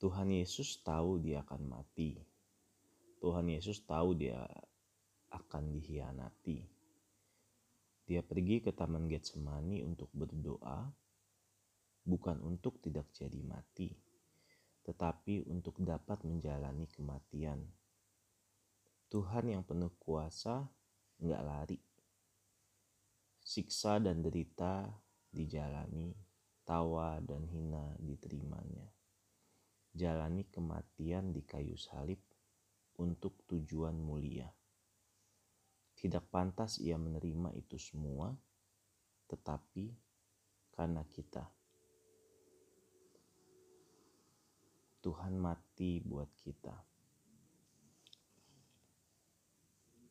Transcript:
Tuhan Yesus tahu dia akan mati. Tuhan Yesus tahu dia akan dikhianati. Dia pergi ke Taman Getsemani untuk berdoa, bukan untuk tidak jadi mati, tetapi untuk dapat menjalani kematian. Tuhan yang penuh kuasa nggak lari. Siksa dan derita dijalani, tawa dan hina diterimanya jalani kematian di kayu salib untuk tujuan mulia. Tidak pantas ia menerima itu semua, tetapi karena kita. Tuhan mati buat kita.